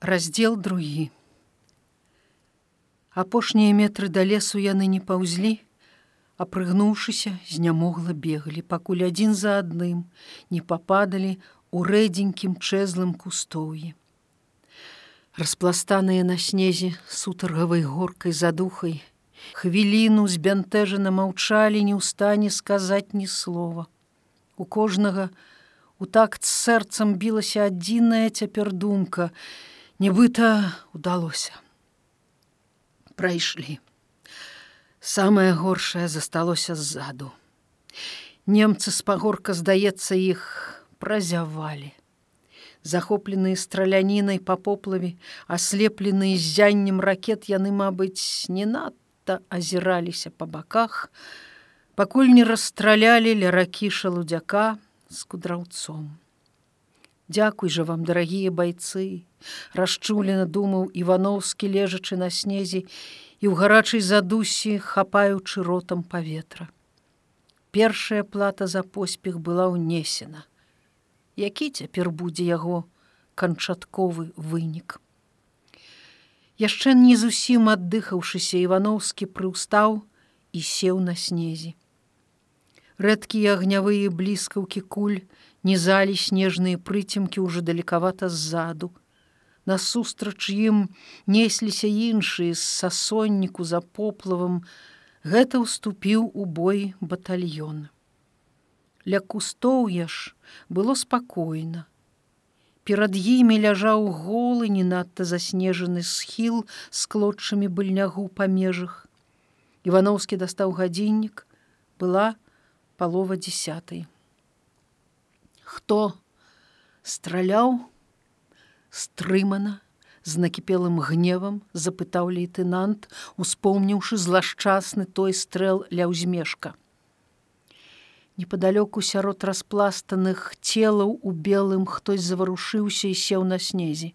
раздел другі. Апошнія метры да лесу яны не паўзлі а прыгнуўшыся знямогла беглі пакуль адзін за адным не пападалі у рэдзенькім чэзлым кустоўі. Распластаныя на снезе сутаргавай горкай задухай хвіліну збянтэжана маўчалі не ў стане сказаць ні слова. У кожнага у такт сэрцам білася адзіная цяпер думка нібыта удалося прайшлі самае горшае засталося ззаду немцы з пагорка здаецца іх празявалі захопленыя стралянінай па поплаве аслепленыя ззяннем ракет яны мабыць не надта азіраліся па баках пакуль не расстралялі ля ракі шалудзяка з кудраўцом Дякуй жа вам дарагія байцы! Расчулена думаў ивановскі лежачы на снезе і ў гарачай задусі хапаючы ротам паветра. Першая плата за поспех была ўнесена. Які цяпер будзе яго канчатковы вынік? Яшчэ не зусім аддыхаўшыся ивановскі прыўстаў і сеў на снезе. Рэдкія агнявыя бліскаўкі куль не залі снежныя прыцемкі ўжо далекавата ззаду насустрач ім несліся іншыя з сасонніку за поплавам, гэта ўступіў у бой батальён. Ля кустоўя ж было спакойна. Перад імі ляжаў голы не надта заснежаны схіл з клотчамі быльнягу па межах. Івановскі дастаў гадзіннік, была палова дзясятай. Хто страляў, стрымана з накіпелым гневам запытаў лейтенант успомніўшы злашчасны той стрэл ля ўзмешка. Непоалёку сярод распластаных целаў у белым хтось заварушыўся і сеў на снезе.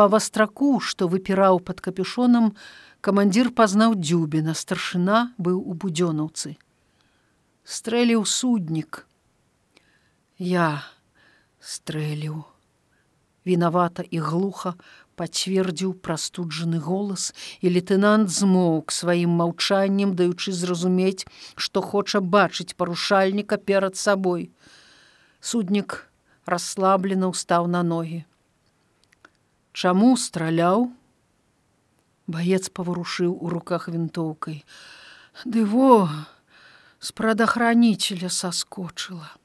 Па вастраку што выпіраў под капюшонам камандзір пазнаў дзюбіна старшына быў у будзёнаўцы. Стрэліў суднік я стрэліў. Вінавата і глуха пацвердзіў прастуджаны голас і лейтенант змоўк сваім маўчаннем даючы зразумець што хоча бачыць парушальніка перад сабой. Суднік расслаблена ўстаў на ногі. Чаму страляў? Баец паварушыў у руках вінтоўкай. Ды во з прадахраніцеля саскочыла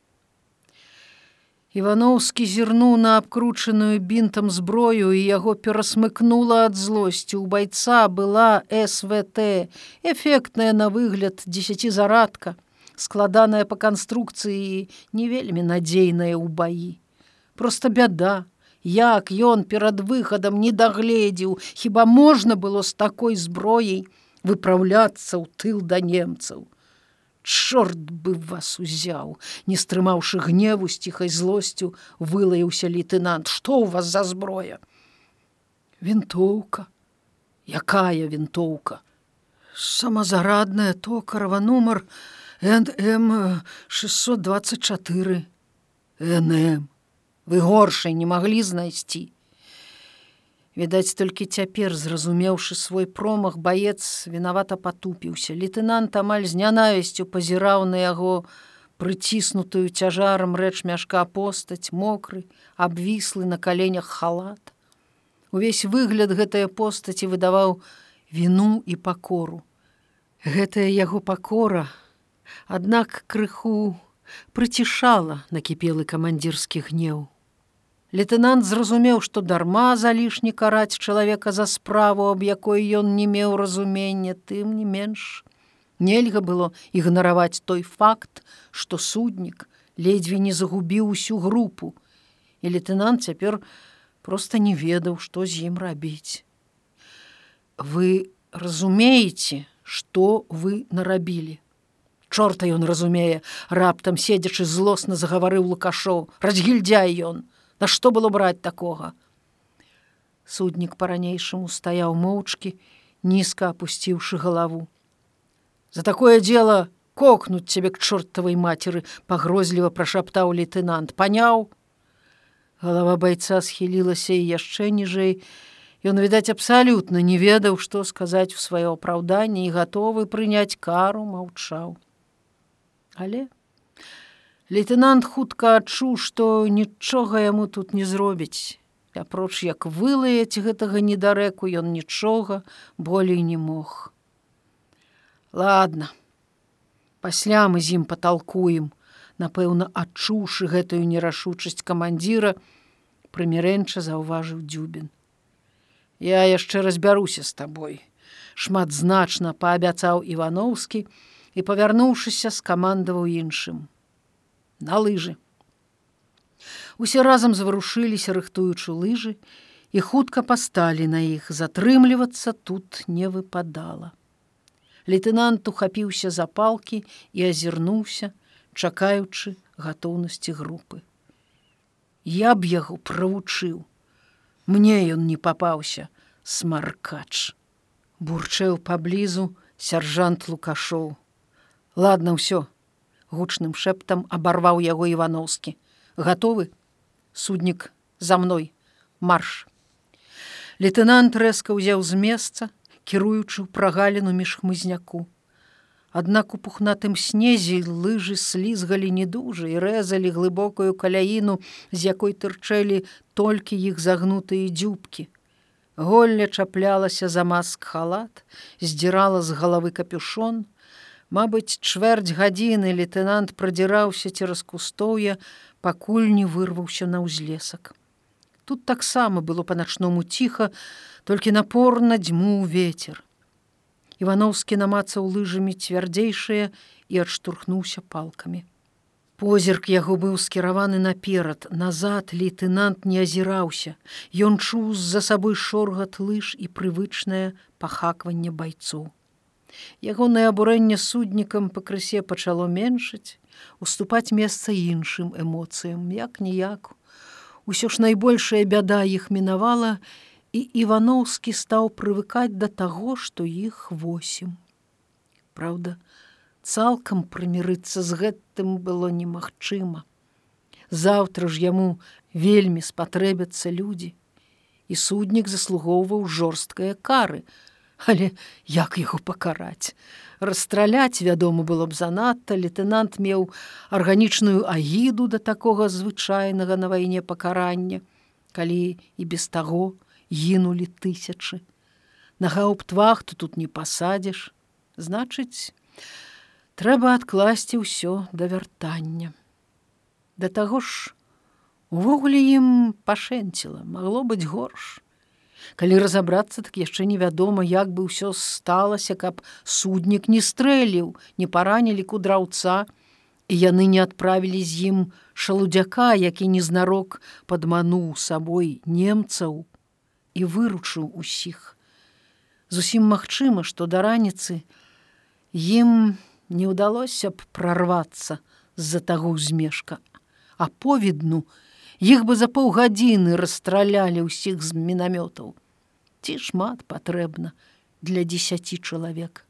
Івановскі зірнуў на абкручаную бінтам зброю і яго перасмыкнула ад злосці. У байца была СВТ, эфектная на выгляд дзесяцізарадка, складаная па канструкцыі не вельмі надзейная ў баі. Проста бяда, як ён перад выхадам не дагледзеў, хіба можна было з такой зброяй выпраўляцца ў тыл да немцаў чорт бы вас узяў не стрымаўшы гневу з ціхай злосцю вылаяўся лейтенант. Что у вас за зброя вінтоўка якая вінтоўка самазарадная токарова нумар м шестьсот двадцать четыре. Нм вы горшай не маглі знайсці Відаць, толькі цяпер, зразумеўшы свой промах, баец вінавата патупіўся. Лейтенант амаль з нянавісцю пазіраў на яго прыціснутую цяжарам рэч мяшка постаць, мокры, абвіслы на каленях халат. Увесь выгляд гэтая постаці выдаваў віну і пакору. Гэтая яго пакора, аднак крыху прыцішала накіпелы камандзірскі гнеў. Лейтенант зразумеў, што дарма залішні караць чалавека за справу, аб якой ён не меў разумення, тым не менш. Нельга было ігнараваць той факт, што суднік ледзьве не загубіў усю групу. І лейтенант цяпер проста не ведаў, што з ім рабіць. Вы разумееце, што вы нарабілі. Чорта ён разумее, раптам седзячы злосна загаварыў лукашоў, разгільдзяй ён, Нашто было браць такога? Суднік па-ранейшаму стаяў моўчкі, нізка апусціўшы галаву. За такое дело кокнуць цябе к чортавай мацеры, пагрозліва прашаптаў лейтенант, паняў. Галава байца схілілася і яшчэ ніжэй. Ён, відаць, абсалютна не ведаў, што сказаць у сваё апраўданне і гатовы прыняць кару маўчаў. Але лейтенант хутка адчуў, што нічога яму тут не зробіць. Апроч як вылаяць гэтага недарэку ён нічога болей не мог. Ладно, пасля мы з ім паталкуем, напэўна, адчуўшы гэтую нерашучасць камандзіра, прымірэнча заўважыў дзюбін. Я яшчэ разбяруся з табой. Шматзначна паабяцаў Івановскі і, павярнуўшыся, скамандаваў іншым. На лыжы. Усе разам заварушыліся, рыхтуючы лыжы, і хутка пасталі на іх, затрымлівацца тут не выпадала. Лейтенант ухапіўся за палкі і азірнуўся, чакаючы гатоўнасці групы. Я б яго правучыў. Мне ён не папаўся, смаркач. Бурчэў паблізу сяржант лукашоў. Ладно ўсё, гучным шэптам абарваў яго Івановскі. Гатовы? Суднік за мной, марш. Лейтенант рэзка ўзяў з месца, кіруючы ў прагаліну між хмызняку. Аднак у пухнатым снезе лыжы слізгалі недужа і рэзалі глыбокую каляіну, з якой тырчэлі толькі іх загнутыя дзюбкі. Голля чаплялася за маск халат, здзірала з галавы капюшон. Мабыць, чвэрць гадзіны лейтенант прадзіраўся цераз кустоўя, пакуль не вырваўся на ўзлесак. Тут таксама было па-начному ціха, толькі напорна дзьму ветер. Івановскі намацаў лыжамі цвярдзейшыя і адштурхнуўся палкамі. Позірк яго быў скіраваны наперад, назад лейтенант не азіраўся. Ён чуў з-за сабой шоргат лыж і прывычнае пахакванне байцоў. Ягонае абурэнне суднікам пакрысе пачало меншыць, уступаць месца іншым эмоцыям, як ніяк. Усё ж найбольшая бяда іх мінавала, і Івановскі стаў прывыкаць да таго, што іх восем. Праўда, цалкам прымірыцца з гэтым было немагчыма. Заўтра ж яму вельмі спатрэбяцца людзі, і суднік заслугоўваў жорсткае кары, але як яго пакараць. Расстраляць, вядома, было б занадта, лейтенант меў арганічную агіду да такога звычайнага на вайне пакарання, калі і без таго, гінулі тысячы. На гауптвахту тут не пасадзіш, значыць, трэба адкласці ўсё да вяртання. Да таго ж увогуле ім пашэнціла, магло быць горш. Калі разабрацца, так яшчэ невядома, як бы ўсё сталася, каб суднік не стрэліў, не паранілі кудраўца, і яны не адправілі з ім шалудзяка, які незнарок падмануў сабой немцаў і выручыў усіх. Зусім магчыма, што да раніцы ім не ўдалося б прарвацца з-за таго ўзмешка, а повідну іх бы за паўгадзіны расстралялі ўсіх з мінамётаў. Ці шмат патрэбна для дзесяці чалавек.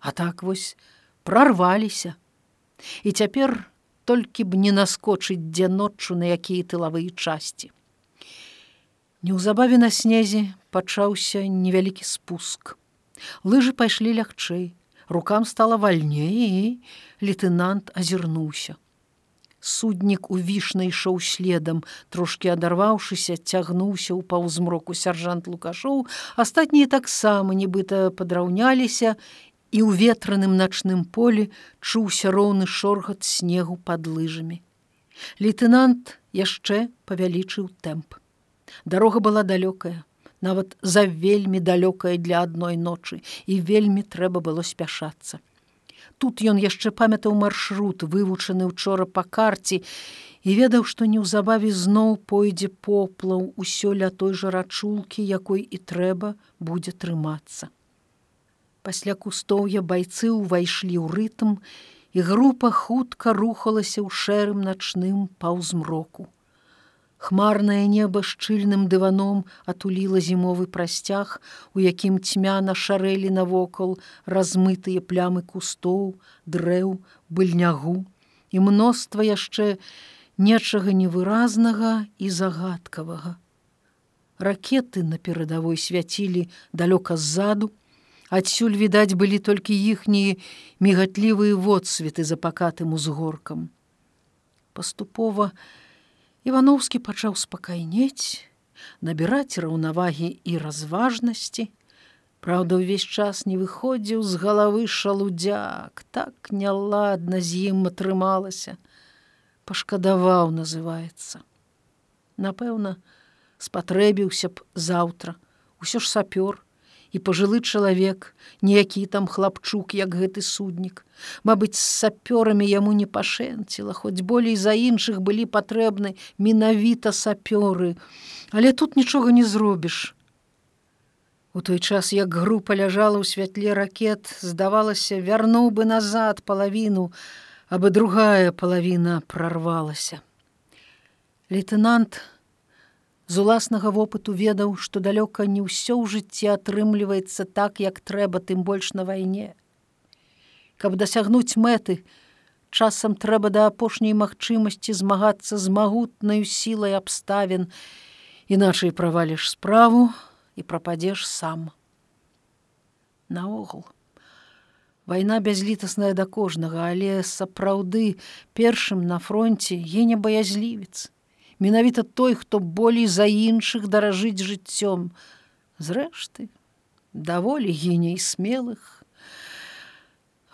А так вось прарваліся. І цяпер толькі б не наскочыць дзе ноччу на якія тылавыя часці. Неўзабаве на снезе пачаўся невялікі спуск. Лыжы пайшлі лягчэй, рукам стала вальней і лейтенант азірнуўся. Суднік у вішна ішоў следам, трошки адарваўшыся, цягнуўся ў паўзмроку сяржант лукашоў, астатнія таксама нібыта падраўняліся і ў ветраным начным полі чуўся роўны шоргат снегу пад лыжамі. Лейтенант яшчэ павялічыў тэмп. Дарога была далёкая, нават за вельмі далёкая для адной ночы і вельмі трэба было спяшацца. Тут ён яшчэ памятаў маршрут, вывучаны учора па карце і ведаў, што неўзабаве зноў пойдзе поплаў усё ля той жа рачулкі, якой і трэба будзе трымацца. Пасля кустоўя байцы ўвайшлі ў рытм, і група хутка рухалася ў шэрым начным паўзмроку. Хмарнае неба шчыльным дываном атуліла зімовы прасцяг, у якім цьмяна шарэлі навокал размытыя плямы кустоў, дрэў, быльнягу і мноства яшчэ нечага невыразнага і загадкавага. Ракеты на перадавой свяцілі далёка ззаду, Адсюль відаць былі толькі іхнія мігатлівыя водсветы за пакатым узгоркам. Паступова Івановскі пачаў спакайнець, набіраць раўнавагі і разважнасці. Праўда, увесь час не выходзіў з галавы шалудзяк, так няладна з ім атрымалася. Пашкадаваў называецца. Напэўна, спатрэбіўся б заўтра, усё ж сапёр, і пажылы чалавек, ніякі там хлапчук, як гэты суднік. Мабыць, з сапёрамі яму не пашэнціла, хоць болей за іншых былі патрэбны менавіта сапёры, Але тут нічога не зробіш. У той час, як група ляжала ў святле ракет, здавалася, вярнуў бы назад палавіну, абы другая палавіна прорвалася. Лейтенант, з уласнага вопыту ведаў, што далёка не ўсё ў жыцці атрымліваецца так, як трэба тым больш на вайне. Каб дасягнуць мэты, часам трэба да апошняй магчымасці змагацца з магутнаю сілай абставін, іначай праваліш справу і прападзеш сам. Наогул. Вайна бязлітасная да кожнага, але сапраўды першым на фронте гене баязлівец менавіта той, хто болей за іншых даражыць жыццём. Зрэшты, даволі гіне і смелых.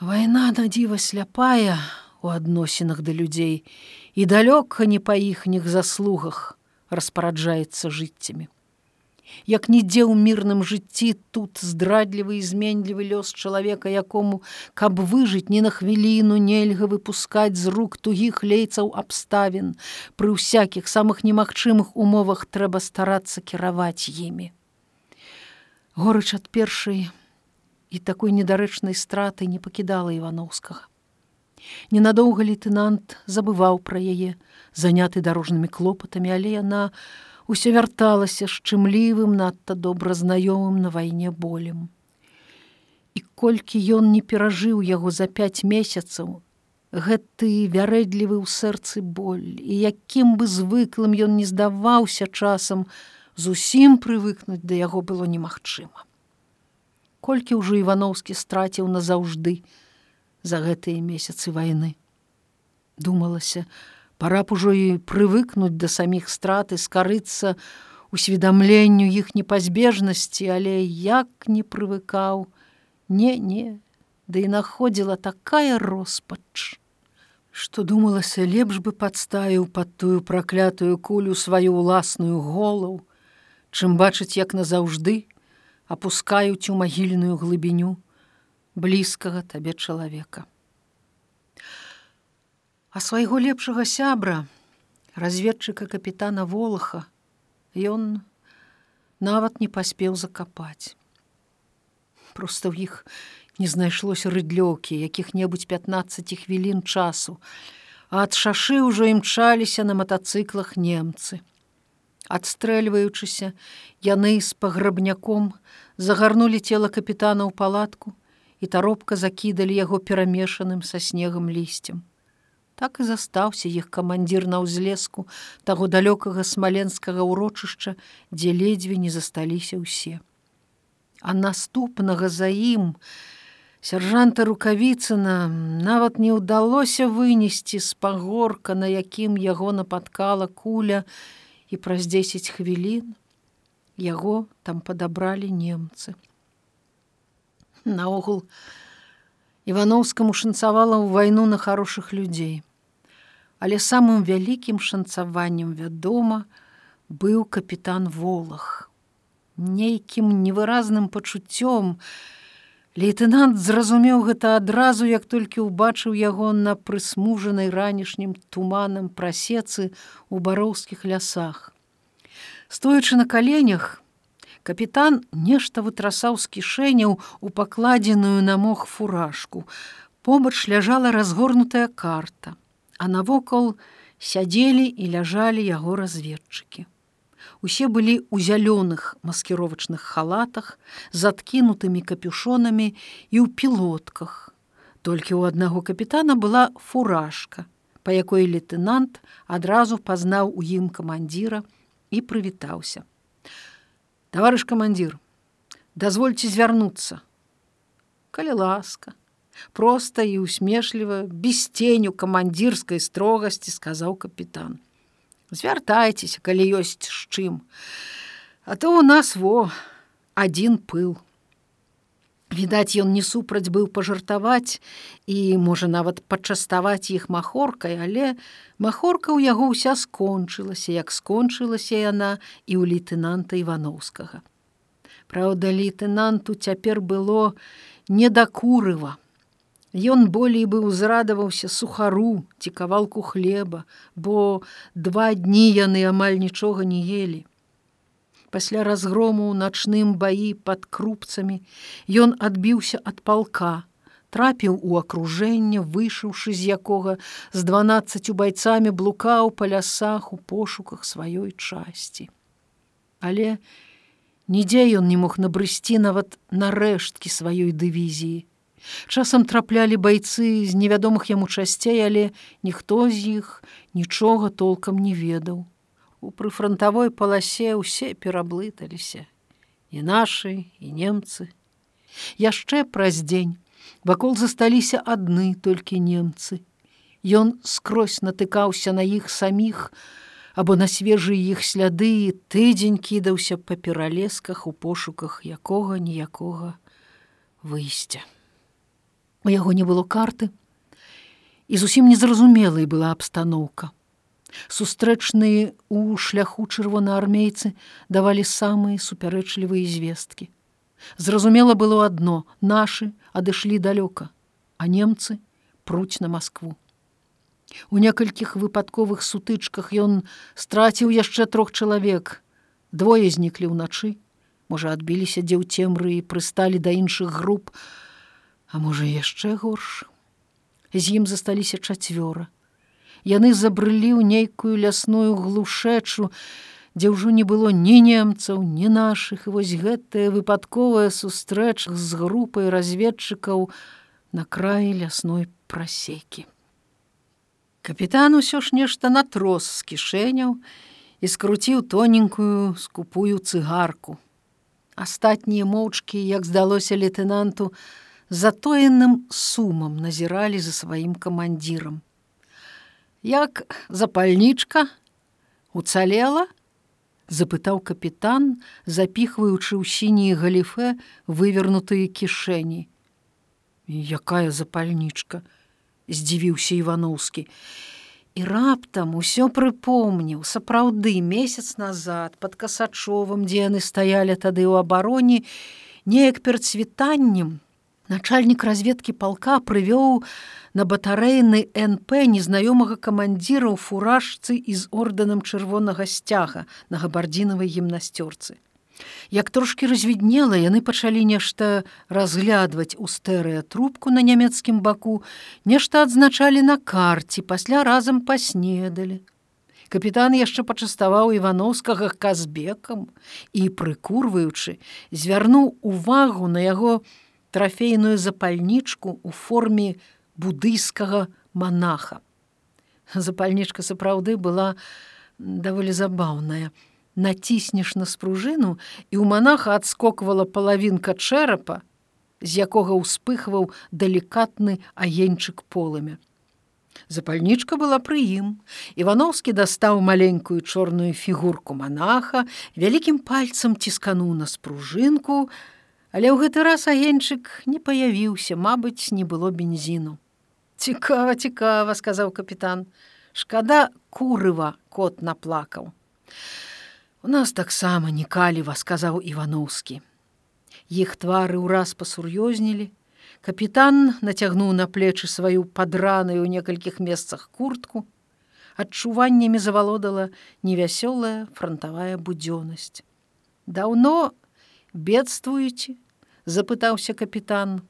Вайна на дзіва сляпая у адносінах да людзей і далёка не па іхніх заслугах распараджаецца жыццямі як нідзе ў мірным жыцці тут здрадлівы зменлівы лёс чалавека якому каб выжыць не на хвіліну нельга выпускаць з рук тугіх лейцаў абставін. Пры ўсякіх самых немагчымых умовах трэба старацца кіраваць імі. Горыч ад першай і такой недарэчнай страты не пакідала івановскага ненадоўга лейтенант забываў пра яе заняты дарожнымі клопатамі але яна на усё вярталася шчымлівым надта добра знаёмым на вайне болем. І колькі ён не перажыў яго за пяць месяцаў, гэты вярэдлівы ў сэрцы боль і якім бы звыклым ён не здаваўся часам, зусім прывыкнуць да яго было немагчыма. Колькі ўжо Івановскі страціў назаўжды за гэтыя месяцы вайны. Думалася, пора б ужо і прывыкнуць да саміх страт і скарыцца усведамленню іх непазбежнасці, але як не прывыкаў, не не, да і находзіла такая роспач, што думалася лепш бы падставіў пад тую праклятую кулю сваю ўласную голову, чым бачыць, як назаўжды апускаюць у магільную глыбіню блізкага табе чалавека а свайго лепшага сябра разведчыка капітана волаха ён нават не паспеў закапаць. Просто ў іх не знайшлося рыдлёўкі якіх-небудзь 15 хвілін часу. А ад шашы ўжо імчаліся на матацыклах немцы. Адстрэльваючыся яны з паграбняком загарнули цела капітана ў палатку і таропка закідалі яго перамешаным са снегам лісцем так і застаўся іх камандзір на ўзлеску таго далёкага смаленскага ўрочышча, дзе ледзьве не засталіся ўсе. А наступнага за ім сяржанта рукавіцына нават не ўдалося вынесці з пагорка, на якім яго нападкала куля і праз 10 хвілін яго там падабралі немцы. Наогул, Івановскаму шанцавала ў вайну на хорошых людзей але самым вялікім шанцаваннем вядома быў капітан волах. Нейкім невыразным пачуццём лейтенант зразумеў гэта адразу як толькі ўбачыў яго на прысмужанай ранішнім туманам прасецы у бароўскіх лясах. Стоячы на каленях капітан нешта вытрасаў з кішэняў у пакладзеную на мог фуражку побач ляжала разгорнутая карта а навокал сядзелі і ляжалі яго разведчыкі. Усе былі ў зялёных маскіровачных халатах, з адкінутымі капюшонамі і ў пілотках. Толькі ў аднаго капітана была фуражка, па якой лейтенант адразу пазнаў у ім камандзіра і прывітаўся. Таварыш камандзір, дазвольце звярнуцца. Калі ласка, проста і усмешліва, без ценю камандзірскай строгасці сказаў капітан. Звяртайцеся, калі ёсць з чым. А то у нас во адзін пыл. Відаць, ён не супраць быў пажартаваць і можа нават пачаставаць іх махоркай, але махорка ў яго ўся скончылася, як скончылася яна і ў лейтенанта Івановскага. Праўда, лейтенанту цяпер было не да курыва. Ён болей бы ўзрадаваўся сухару ці кавалку хлеба, бо два дні яны амаль нічога не елі пасля разгрому ў начным баі пад крупцамі ён адбіўся ад палка трапіў у акружэнне выйшаўшы з якога з дванаццацю байцамі блукаў па лясах у пошуках сваёй часці. Але нідзе ён не мог набрысці нават на рэшткі сваёй дывізіі. Часам траплялі байцы з невядомых яму часцей але ніхто з іх нічога толкам не ведаў у прыфрантавой паласе ўсе пераблыталіся. І нашы і немцы. Яшчэ праз дзень вакол засталіся адны толькі немцы. Ён скрозь натыкаўся на іх саміх або на свежыя іх сляды тыдзень кідаўся па пералесках у пошуках якога ніякога выйсця. У яго не было карты. І зусім незразумелай была абстаноўка Сустрэчныя ў шляху чырвонаармейцы давалі самыя супярэчлівыя звесткі. Зразумела было адно: нашы адышлі далёка, а немцы пруць на Маскву. У некалькіх выпадковых сутычках ён страціў яшчэ трох чалавек. Двое зніклі ўначы, можа, адбіліся дзе ў цемры і прысталі да іншых груп, а можа яшчэ горш. З ім засталіся чацвёра яны забрылі ў нейкую лясную глушэчу, дзе ўжо не было ні немцаў, ні нашых, і вось гэтая выпадковая сустрэча з групай разведчыкаў на краі лясной прасекі. Капітан усё ж нешта натрос з кішэняў і скруціў тоненькую скупую цыгарку. Астатнія моўчкі, як здалося лейтенанту, затоеным сумам назіралі за сваім камандзірам як запальнічка уцалела? запытаў капітан запіхваючы ў сінія галіфе вывернутыя кішэні. Якая запальнічка? здзівіўся івановскі і раптам усё прыпомніў. Сапраўды месяц назад под касачовым дзе яны стаялі тады ў абароне неяк перад світаннем начальнік разведкі палка прывёў на батарэйны нп незнаёмага камандзіра ў фуражцы і з ордэнам чырвонага сцяга на габардзінавай гімнасцёрцы як трошки развіднела яны пачалі нешта разглядваць у стэрыя трубку на нямецкім баку нешта адзначалі на карце пасля разам паснедалі. Капітан яшчэ пачаставаў івановскага казбекам і прыкурваючы звярнуў увагу на яго трафейную запальнічку ў форме будыйскага манаха. Запальнічка сапраўды была даволі забаўная. Націснеш на спружыну і ў манаха адскоквала палавінка чэрапа, з якога ўспыхваў далікатны агеньчык полымя. Запальнічка была пры ім. Івановскі дастаў маленькую чорную фігурку манаха, вялікім пальцам ціскануў на спружынку, Але ў гэты раз агеньчык не паявіўся, мабыць, не было бензіну. Цікава, цікава, сказаў капітан. Шкада курыва кот наплакаў. У нас таксама не каліва, сказаў Івановскі. Іх твары ўраз пасур'ёзнілі. Капітан нацягнуў на плечы сваю падраную ў некалькіх месцах куртку. Адчуваннямі завалодала невясёлая фронтавая будзённасць. Даўно бедствуеце запытаўся капітан.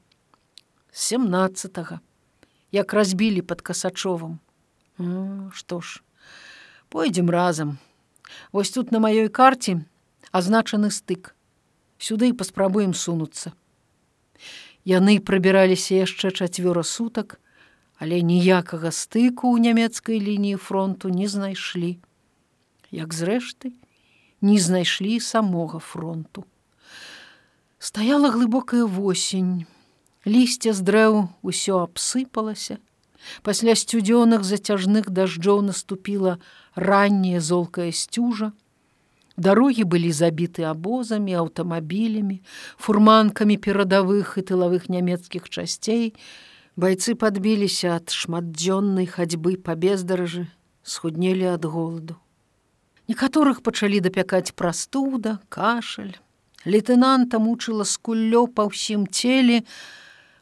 Семнадцатого як разбілі под касачовым. Что ж пойдзем разам. Вось тут на маёй карце азначаны стык. Сюды і паспрабуем сунуцца. Яны прабіраліся яшчэ чацвёра сутак але ніякага стыку ў нямецкай лініі фронту не знайшлі. Як зрэшты, не знайшлі самога фронту. Стаяла глыбокая восень, лісце з дрэў усё абсыпалася. Пасля сцюдзёных зацяжных дажджоў наступіла ранняя золкая сцюжа. Дарогі былі забіты абозамі, аўтамабілямі, фурманкамі перадавых і тылавых нямецкіх часцей, Байцы падбіліся ад шматдзённай хадзьбы па бездаражы, схуднелі ад голаду. Некаторых пачалі дапякаць прастуда, кашаль. Лейтенанта мучыла скуллё па ўсім целе,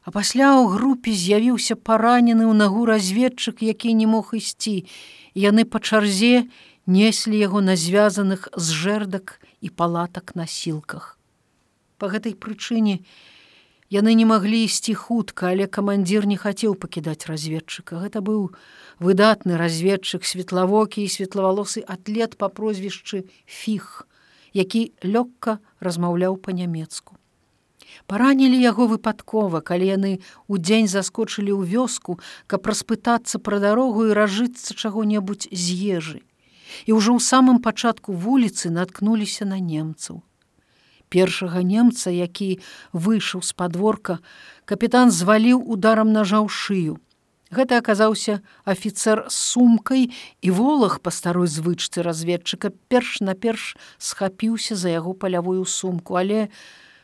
а пасля ў групе з'явіўся паранены ў нагу разведчык, які не мог ісці. Яны па чарзе неслі яго на звязаных з жэрдак і палатак на сілках. Па гэтай прычыне, Яны не маглі ісці хутка, але камандзір не хацеў пакідаць разведчыка. Гэта быў выдатны разведчык светлавокі і светлавалосы атлет па прозвішчы фіх, які лёгка размаўляў па-нямецку. Паранілі яго выпадкова, калі яны ў дзень заскочылі ў вёску, каб распытацца пра дарогу і разжыцца чаго-небудзь з ежы. І ўжо ў самым пачатку вуліцы наткнуліся на немцаў першага немца, які выйшаў з падворка, капітан зваліў ударам нажаў шыю. Гэта аказаўся афіцэр з сумкай і волах па старой звычцы разведчыка перш-наперш схапіўся за яго палявую сумку, але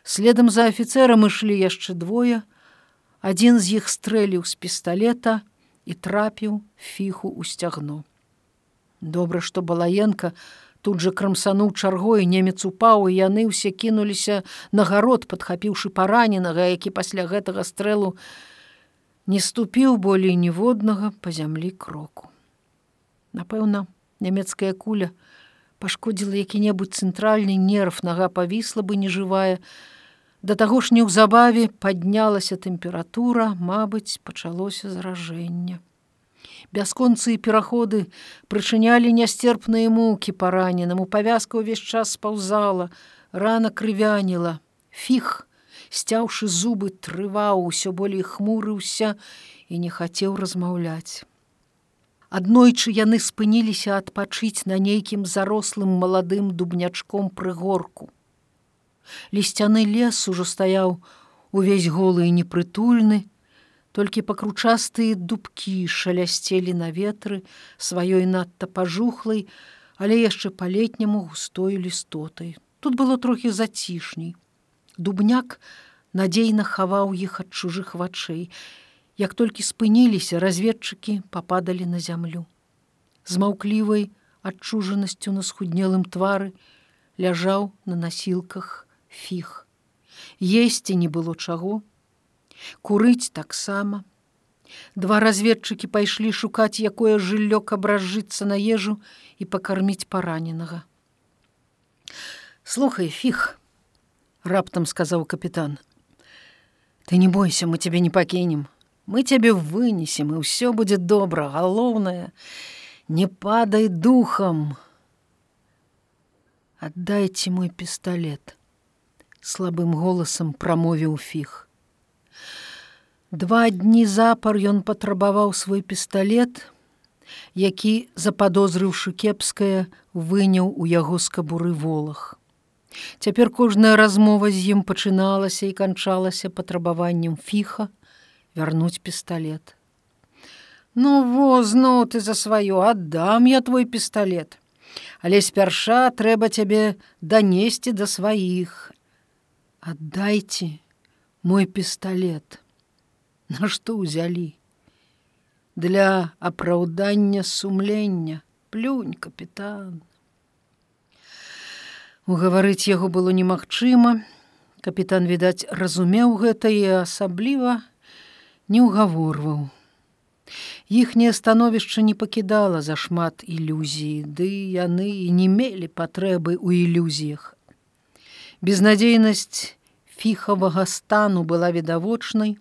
следам за афіцэрам ішлі яшчэ двое. Адзін з іх стрэліў з пісталета і трапіў фіху ў сцягно. Добра, што балаенка, Тут жа крамсануў чаргой немец упаў і яны ўсе кінуліся на гарод, падхапіўшы параненага, які пасля гэтага стрэлу не ступіў болей ніводнага па зямлі кроку. Напэўна, нямецкая куля пашкодзіла які-небудзь цэнтральны нерв нага павісла бы нежывая. Да таго ж неўзабаве паднялася тэмпература, мабыць, пачалося заражэнне. Бясконцыя пераходы прычынялі нястерпныя мукі параненаму, павязка ўвесь час спаўзала, рана крывяніла, фіх, сцяўшы зубы, трываў, усё болей хмурыўся і не хацеў размаўляць. Аднойчы яны спыніліся адпачыць на нейкім зарослым маладым дубнячком прыгорку. Лісцяны лес ужо стаяў увесь голы і непрытульны, толькі пакручастыя дубкі шалясцелі на ветры сваёй надта пажухлай, але яшчэ па-летняму густою лістотай. Тут было трохі зацішней. Дубняк надзейна хаваў іх ад чужых вачэй. Як толькі спыніліся, разведчыкі пападалі на зямлю. З маўклівай адчужанасцю на схуднелым твары ляжаў на насілках фіх. Есці не было чаго, курыць таксама. Два разведчыкі пайшлі шукаць, якое жыллё каб разжыцца на ежу і пакарміць параненага. Слухай фіх, раптам сказаў капітан. Ты не бойся, мы цябе не пакінем. Мы цябе вынесем і ўсё будзе добра, галоўнае, не падай духам. Аддайце мой пісталлет, слабым голасам прамовіў фіх. Два дні запар ён патрабаваў свой пісталлет, які, западозрыўшы кепскае, выняў у яго з кабуры волах. Цяпер кожная размова з ім пачыналася і канчалася патрабаваннем фіха вярнуць пісталлет. Ну во зноў ты за сваё аддам я твой пісталлет. Але спярша трэба цябе данесці да сваіх. Аддайце мой пісталлет. На што ўзялі? Для апраўдання сумлення плюнь капітан. Угаварыць яго было немагчыма. Капітан, відаць, разумеў гэта і асабліва не ўгаворваў. Іхняе становішча не пакідала зашмат ілюзіі, ды яны і не мелі патрэбы ў ілюзіях. Безнадзейнасць фіхавага стану была відавочнай,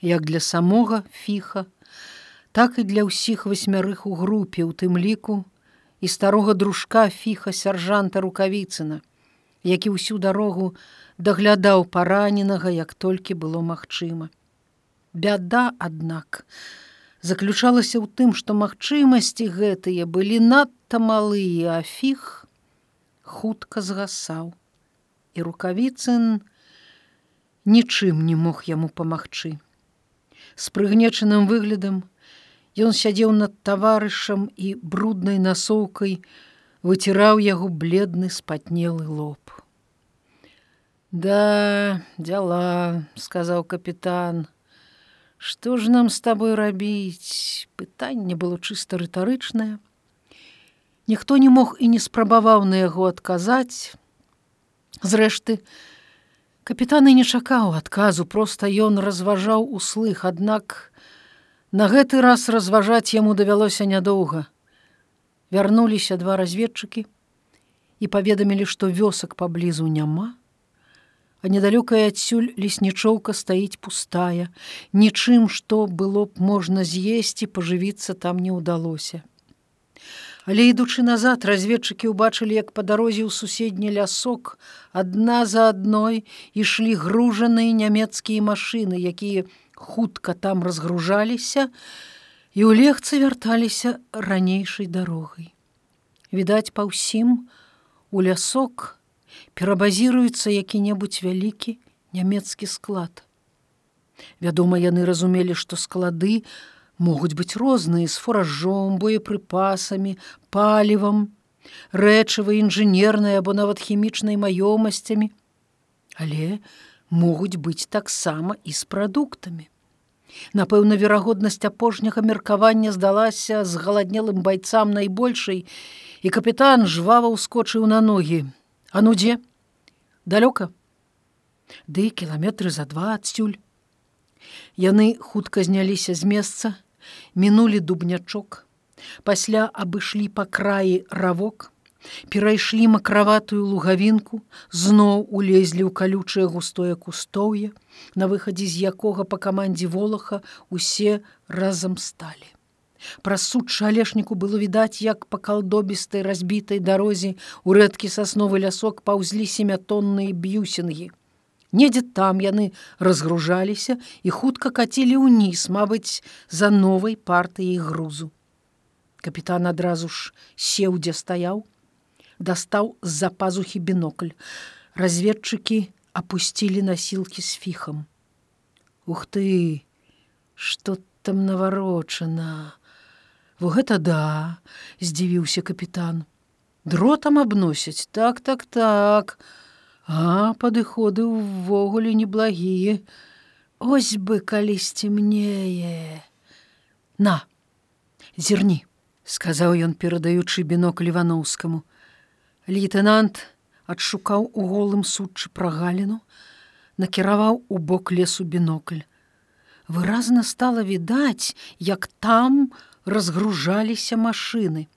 як для самога фіха, так і для ўсіх васьмярых у групе, у тым ліку і старога дружка фіха сяржанта рукавіцына, які ўсю дарогу даглядаў параненага, як толькі было магчыма. Бяда, аднак, заключалася ў тым, што магчымасці гэтыя былі надта малыя, а фіг хутка згасаў. І рукавіцын нічым не мог яму памагчы. З прыгнечаным выглядам ён сядзеў над таварышам і бруднай насоўкай выціраў яго бледны спатнелы лоб. Да, дзяла, сказаў капітан. Што ж нам з табой рабіць? Пытанне было чыста рытарычнае. Ніхто не мог і не спрабаваў на яго адказаць. Зрэшты, капітан і не чакаў адказу, проста ён разважаў услых, аднак на гэты раз разважаць яму давялося нядоўга. Вярнуліся два разведчыкі і паведамілі, што вёсак паблізу няма, а недалёкая адсюль леснічоўка стаіць пустая, нічым, што было б можна з'есці, пажывіцца там не ўдалося. Але ідучы назад, разведчыкі ўбачылі, як па дарозе ў суседні лясок адна за адной ішлі гружаныя нямецкія машыны, якія хутка там разгружаліся, і ў легцы вярталіся ранейшай дарогай. Відаць, па ўсім у лясок, перабазіруецца які-небудзь вялікі нямецкі склад. Вядома, яны разумелі, што склады могуць быць розныя з фуражом, боепрыпасамі, палівам, рэчывай інжынернай або нават хімічнай маёмасцямі, але могуць быць таксама і з прадуктамі. Напэўна, верагоднасць апошняга меркавання здалася з галаднелым байцам найбольшай, і капітан жвава ўскочыў на ногі. А ну дзе? Далёка? Ды кіламетры за два адсюль. Яны хутка зняліся з месца, мінулі дубнячок, пасля абышлі па краі равок, перайшлі макраватую лугавінку, зноў улезлі ў калючае густое кустоўе, на выхадзе з якога па камандзе волаха усе разам сталі. Праз судча алешніку было відаць, як па калдобістай разбітай дарозе у рэдкі сасновы лясок паўзлі семятонныя б'юсінгі. Недзе там яны разгружаліся і хутка кацілі ўніз, мабыць, за новай партыяй грузу. Капітан адразу ж сеў, дзе стаяў, дастаў з-за пазухі бінокль. Разведчыкі апусцілі насілкі з фіхам. Ух ты, што там наварочана! Во гэта да, здзівіўся капітан. Дротам абносяць, так, так, так. А падыходы ўвогуле неблагія. Ось бы калі сцемнее. На, зірні, сказаў ён, перадаючы бінок ліваноўскаму. Лейтенант адшукаў у голым судчы прагаліну, накіраваў у бок лесу бінокль. Выразна стала відаць, як там, разгружаліся машыны.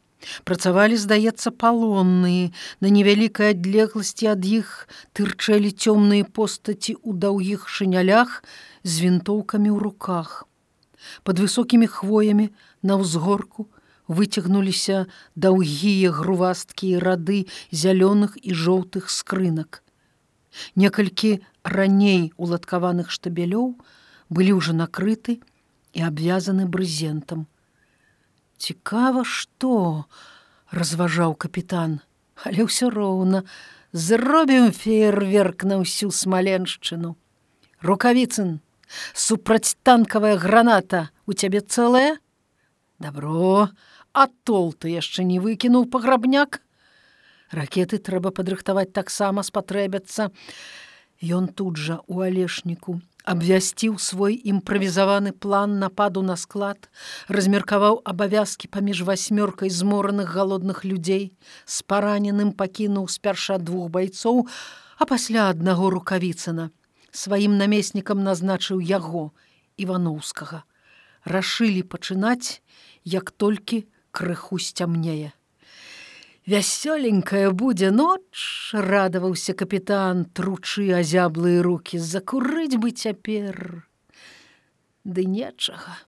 Працавалі, здаецца, палонныя, на невялікай адлегласці ад іх тырчэлі цёмныя постаці ў даўгіх шынялях з вінтоўкамі ў руках. Пад высокімі хвоямі на ўзгорку выцягнуліся даўгія грувасткія рады зялёных і жоўтых скрынак. Некалькі раней уладкаваных штабелёў былі ўжо накрыты і абвязаны брызентам. Цікава што разважаў капітан. Але ўсё роўна. Зробім фейерверк на ўсю смаленшчыну. Рукавіцын супрацьтанкавая граната у цябе цэлая добро а тол ты яшчэ не выкінуў паграбняк ракеты трэба падрыхтаваць таксама спатрэбяцца ён тут жа у алешніку абвясціў свой імправізаваны план нападу на склад, размеркаваў абавязкі паміж васьмёркай змораных галодных людзей, з параненым пакінуў спярша двух байцоў, а пасля аднаго рукавіцына. Сваім намеснікам назначыў яго Івановскага. Рашылі пачынаць, як толькі крыху сцямнее. Вясёленькая будзе ноч, радаваўся капітан, тручы азяблыя руки, закурыць бы цяпер. Ды нечага.